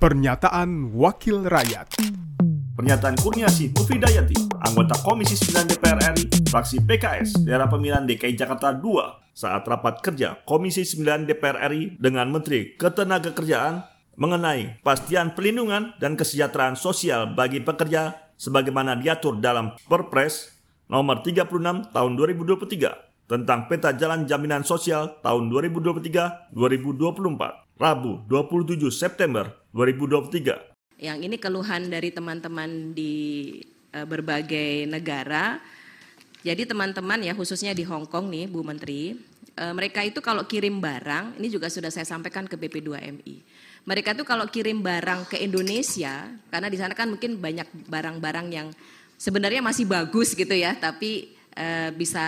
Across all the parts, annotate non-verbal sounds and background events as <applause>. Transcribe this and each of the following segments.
Pernyataan Wakil Rakyat. Pernyataan Kurniasih Mufidayati, anggota Komisi 9 DPR RI, fraksi PKS, daerah pemilihan DKI Jakarta 2, saat rapat kerja Komisi 9 DPR RI dengan Menteri Ketenagakerjaan mengenai pastian pelindungan dan kesejahteraan sosial bagi pekerja sebagaimana diatur dalam Perpres nomor 36 tahun 2023 tentang peta jalan jaminan sosial tahun 2023-2024, Rabu 27 September 2023 yang ini keluhan dari teman-teman di uh, berbagai negara. Jadi teman-teman ya khususnya di Hong Kong nih Bu Menteri, uh, mereka itu kalau kirim barang, ini juga sudah saya sampaikan ke BP2MI. Mereka itu kalau kirim barang ke Indonesia, karena di sana kan mungkin banyak barang-barang yang sebenarnya masih bagus gitu ya, tapi uh, bisa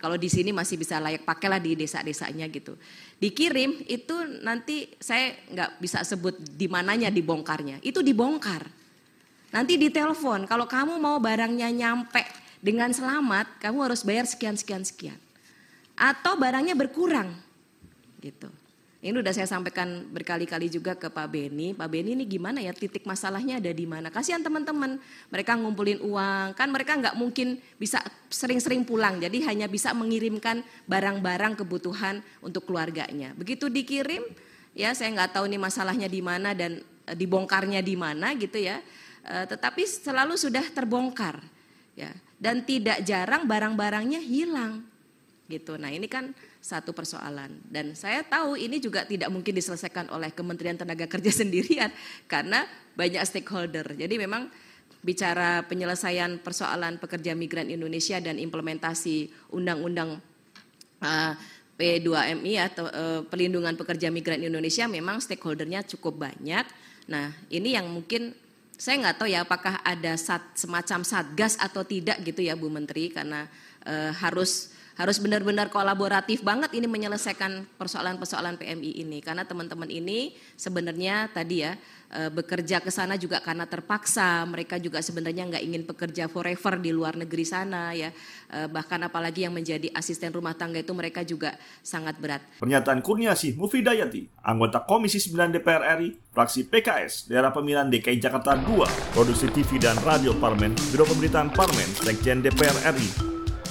kalau di sini masih bisa layak pakai lah di desa-desanya gitu dikirim itu nanti saya nggak bisa sebut di mananya dibongkarnya. Itu dibongkar. Nanti ditelepon kalau kamu mau barangnya nyampe dengan selamat, kamu harus bayar sekian sekian sekian. Atau barangnya berkurang. Gitu. Ini udah saya sampaikan berkali-kali juga ke Pak Beni. Pak Beni ini gimana ya titik masalahnya ada di mana? Kasihan teman-teman, mereka ngumpulin uang, kan mereka nggak mungkin bisa sering-sering pulang, jadi hanya bisa mengirimkan barang-barang kebutuhan untuk keluarganya. Begitu dikirim, ya saya nggak tahu ini masalahnya di mana dan e, dibongkarnya di mana gitu ya. E, tetapi selalu sudah terbongkar, ya. Dan tidak jarang barang-barangnya hilang, gitu. Nah ini kan satu persoalan. Dan saya tahu ini juga tidak mungkin diselesaikan oleh Kementerian Tenaga Kerja <laughs> sendirian karena banyak stakeholder. Jadi memang bicara penyelesaian persoalan pekerja migran Indonesia dan implementasi undang-undang uh, P2MI atau uh, pelindungan pekerja migran Indonesia memang stakeholdernya cukup banyak. Nah ini yang mungkin saya nggak tahu ya apakah ada sat, semacam satgas atau tidak gitu ya Bu Menteri karena uh, harus harus benar-benar kolaboratif banget ini menyelesaikan persoalan-persoalan PMI ini. Karena teman-teman ini sebenarnya tadi ya e, bekerja ke sana juga karena terpaksa. Mereka juga sebenarnya nggak ingin bekerja forever di luar negeri sana ya. E, bahkan apalagi yang menjadi asisten rumah tangga itu mereka juga sangat berat. Pernyataan Kurniasih Mufidayati, anggota Komisi 9 DPR RI, fraksi PKS, daerah pemilihan DKI Jakarta 2, produksi TV dan radio Parlemen, Biro Pemberitaan Parlemen, Sekjen DPR RI,